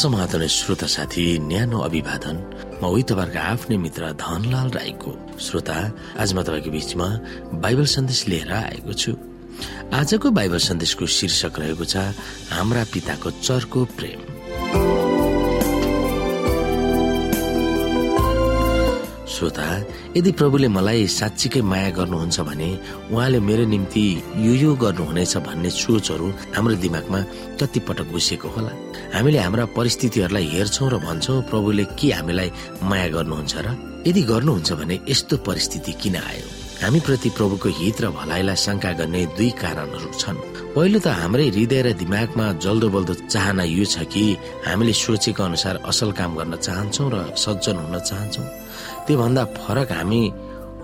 समाधान श्रोता साथी न्यानो अभिवादन। म उही तपाईँहरूको आफ्नै मित्र धनलाल राईको श्रोता। आज म तपाईँको बिचमा बाइबल सन्देश लिएर आएको छु। आजको बाइबल सन्देशको शीर्षक रहेको छ हाम्रा पिताको चर्को प्रेम। श्रोता यदि प्रभुले मलाई साँच्चीकै माया गर्नुहुन्छ भने उहाँले मेरो निम्ति यो यो गर्नुहुनेछ भन्ने सोचहरू हाम्रो दिमागमा कति पटक घुसेको होला। हामीले हाम्रा परिस्थितिहरूलाई हेर्छौँ र भन्छौँ प्रभुले के हामीलाई माया गर्नुहुन्छ र यदि गर्नुहुन्छ भने यस्तो परिस्थिति किन आयो? हामी प्रति प्रभुको हित र भलाइलाई शङ्का गर्ने दुई कारणहरू छन्। पहिलो त हाम्रै हृदय र दिमागमा जल्दो बल्दो चाहना यो छ कि हामीले सोचेको अनुसार असल काम गर्न चाहन्छौँ र सज्जन हुन चाहन्छौँ। त्योभन्दा फरक हामी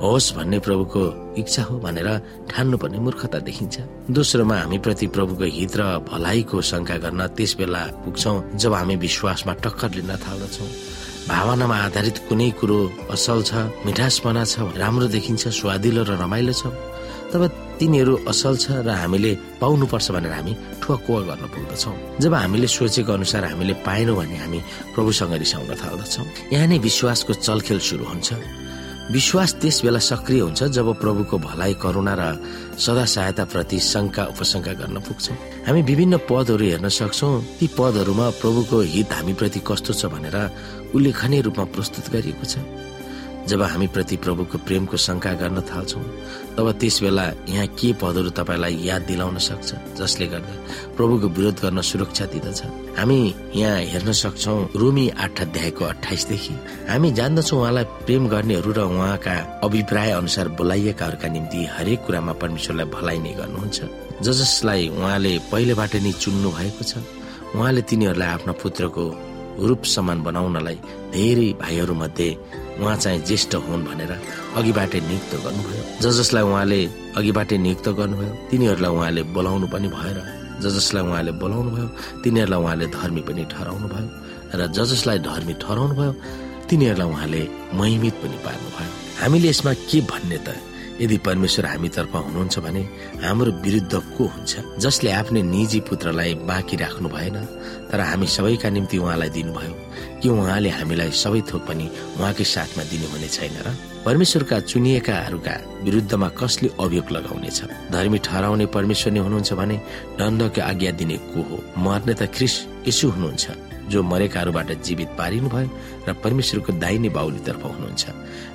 होस् भन्ने प्रभुको इच्छा हो भनेर ठान्नु पर्ने मूर्खता देखिन्छ। दोस्रोमा हामी प्रति प्रभुको हित र भलाइको शङ्का गर्न त्यस बेला पुग्छौँ जब हामी विश्वासमा टक्कर लिन थाल्दछौँ। भावनामा आधारित कुनै कुरो असल छ मिठासपना छ राम्रो देखिन्छ स्वादिलो र रमाइलो छ। तब तिनीहरू असल छ र हामीले पाउनुपर्छ भनेर हामी ठुवा गर्न पुग्दछौँ। जब हामीले सोचेको अनुसार हामीले पाएनौँ भने हामी प्रभुसँग रिसाउन थाल्दछौँ। यहाँ नै विश्वासको चलखेल सुरु हुन्छ। विश्वास त्यस बेला सक्रिय हुन्छ जब प्रभुको भलाइ करुणा र सदा सहायता प्रति शङ्का उपशङ्का गर्न पुग्छौँ। हामी विभिन्न पदहरू हेर्न सक्छौँ। ती पदहरूमा प्रभुको हित हामी प्रति कस्तो छ भनेर उल्लेखनीय रूपमा प्रस्तुत गरिएको छ। जब हामी प्रति प्रभुको प्रेमको शङ्का गर्न थाल्छौँ तब त्यस बेला यहाँ के पदहरू तपाईँलाई याद दिलाउन सक्छ जसले गर्दा प्रभुको विरोध गर्न सुरक्षा दिँदछ। हामी यहाँ हेर्न सक्छौ रोमी आठ अध्यायको अठाइसदेखि हामी जान्दछौ उहाँलाई प्रेम गर्नेहरू र उहाँका अभिप्राय अनुसार बोलाइएकाहरूका निम्ति हरेक कुरामा परमेश्वरलाई भलाइ नै गर्नुहुन्छ। ज जसलाई उहाँले पहिलेबाट नै चुन्नु भएको छ उहाँले तिनीहरूलाई आफ्ना पुत्रको रूप समान बनाउनलाई धेरै भाइहरू मध्ये उहाँ चाहिँ ज्येष्ठ हुन् भनेर अघिबाटै नियुक्त गर्नुभयो। ज जसलाई उहाँले अघिबाटै नियुक्त गर्नुभयो तिनीहरूलाई उहाँले बोलाउनु पनि भएर ज जसलाई उहाँले बोलाउनु भयो तिनीहरूलाई उहाँले धर्मी पनि ठहराउनु भयो र ज जसलाई धर्मी ठहराउनु भयो तिनीहरूलाई उहाँले महिमित पनि पार्नुभयो हामीले यसमा के भन्ने त? यदि परमेश्वर हामीतर्फ हुनुहुन्छ भने हाम्रो विरुद्ध को हुन्छ? जसले आफ्नै निजी पुत्रलाई बाँकी राख्नु भएन तर हामी सबैका निम्ति उहाँलाई दिनुभयो। कि उहाँले हामीलाई सबै थोक पनि उहाँकै साथमा दिनुहुने छैन र? परमेश्वरका चुनिएकाहरूका विरुद्धमा कसले अभियोग लगाउनेछ? धर्मी ठहराउने परमेश्वर नै हुनुहुन्छ भने दण्डको आज्ञा दिने को हो? मर्ने त ख्रिस यसो हुनुहुन्छ। जो मरेकाहरूबाट जीवित पारिनु भयो र परमेश्वरको दाहिने बाहुलीतर्फ हुनुहुन्छ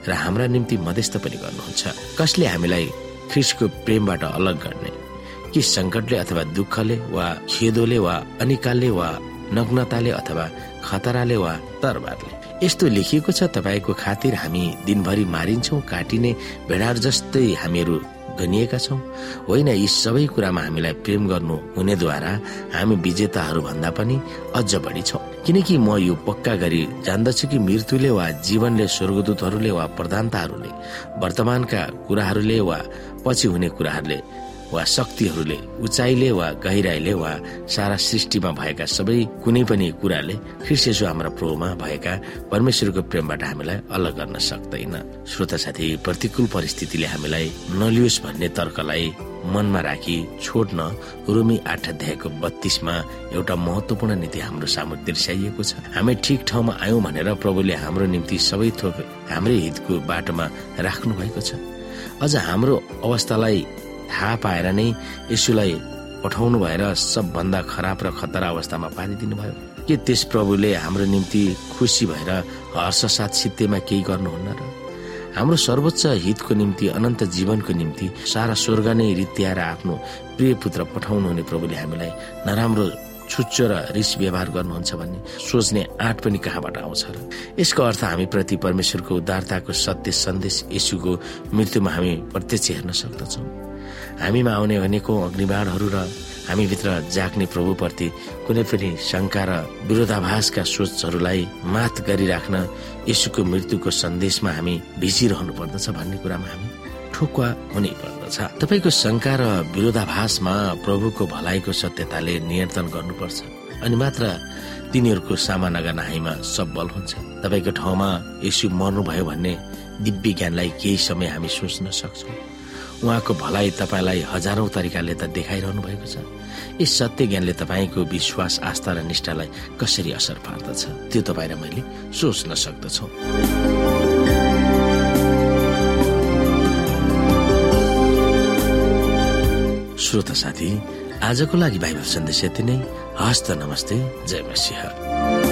र हाम्रा निम्ति मध्यस्थ पनि गर्नुहुन्छ। कसले हामीलाई ख्रिसको प्रेमबाट अलग गर्ने? कि सङ्कटले अथवा दुःखले वा खेदोले वा अनिकालले वा नग्नताले अथवा खतराले वा तरबारले यस्तो लेखिएको छ तपाईँको खातिर हामी दिनभरि मारिन्छौ काटिने भेडार जस्तै हामीहरू गनिएका छौँ। होइन यी सबै कुरामा हामीलाई प्रेम गर्नु हुनेद्वारा हामी विजेताहरू भन्दा पनि अझ बढी छौँ। किनकि म यो पक्का गरी जान्दछु कि मृत्युले वा जीवनले स्वर्गदूतहरूले वा प्रधानताहरूले वर्तमानका कुराहरूले वा पछि हुने कुराहरूले वा शक्तिहरूले उचाइले वा गहिराईले वा सारा सृष्टिमा भएका सबै कुनै पनि कुराले ख्रिस्टेसु हाम्रा प्रोमा भएका परमेश्वरको प्रेमबाट हामीलाई अलग गर्न सक्दैन। श्रोता साथी प्रतिकूल परिस्थितिले हामीलाई नलियोस् भन्ने तर्कलाई मनमा राखी छोड्न रुमी आठ अध्यायको बत्तीसमा एउटा महत्वपूर्ण नीति हाम्रो सामु दर्शाइएको छ। हामी ठिक ठाउँमा आयौँ भनेर प्रभुले हाम्रो निम्ति सबै थोक हाम्रै हितको बाटोमा राख्नु भएको छ। अझ हाम्रो अवस्थालाई थाहा पाएर नै यसुलाई पठाउनु भएर सबभन्दा खराब र खतरा अवस्थामा पारिदिनु भयो के त्यस प्रभुले हाम्रो निम्ति खुसी भएर हर्ष साथ सित्तेमा केही गर्नुहुन्न र? हाम्रो सर्वोच्च हितको निम्ति अनन्त जीवनको निम्ति सारा स्वर्ग नै रित्याएर आफ्नो प्रिय पुत्र पठाउनु हुने प्रभुले हामीलाई नराम्रो छुच्चो र रिस व्यवहार गर्नुहुन्छ भन्ने सोच्ने आँट पनि कहाँबाट आउँछ र? यसको अर्थ हामी प्रति परमेश्वरको उदारताको सत्य सन्देश यसुको मृत्युमा हामी प्रत्यक्ष हेर्न सक्दछौँ। हामीमा आउने भनेको अग्निबाणहरू र हामीभित्र जाग्ने प्रभुप्रति कुनै पनि शङ्का र विरोधाभासका सोचहरूलाई मात गरिराख्न यसुको मृत्युको सन्देशमा हामी भिजिरहनु पर्दछ भन्ने कुरामा हामी ठोकुवा हुनै पर्दछ तपाईँको शङ्का र विरोधाभासमा प्रभुको भलाइको सत्यताले नियन्त्रण गर्नुपर्छ अनि मात्र तिनीहरूको सामना गर्न हामीमा सबल हुन्छ। तपाईँको ठाउँमा यसु मर्नुभयो भन्ने दिव्य ज्ञानलाई केही समय हामी सोच्न सक्छौँ। उहाँको भलाइ तपाईँलाई हजारौं तरिकाले त देखाइरहनु भएको छ। यस सत्य ज्ञानले तपाईँको विश्वास आस्था र निष्ठालाई कसरी असर पार्दछ? त्यो तपाईँ र मैले सोच्न सक्दछौ। श्रोता साथी आजको लागि बाइबल सन्देश यति नै। हस्त नमस्ते। जय मसिंह।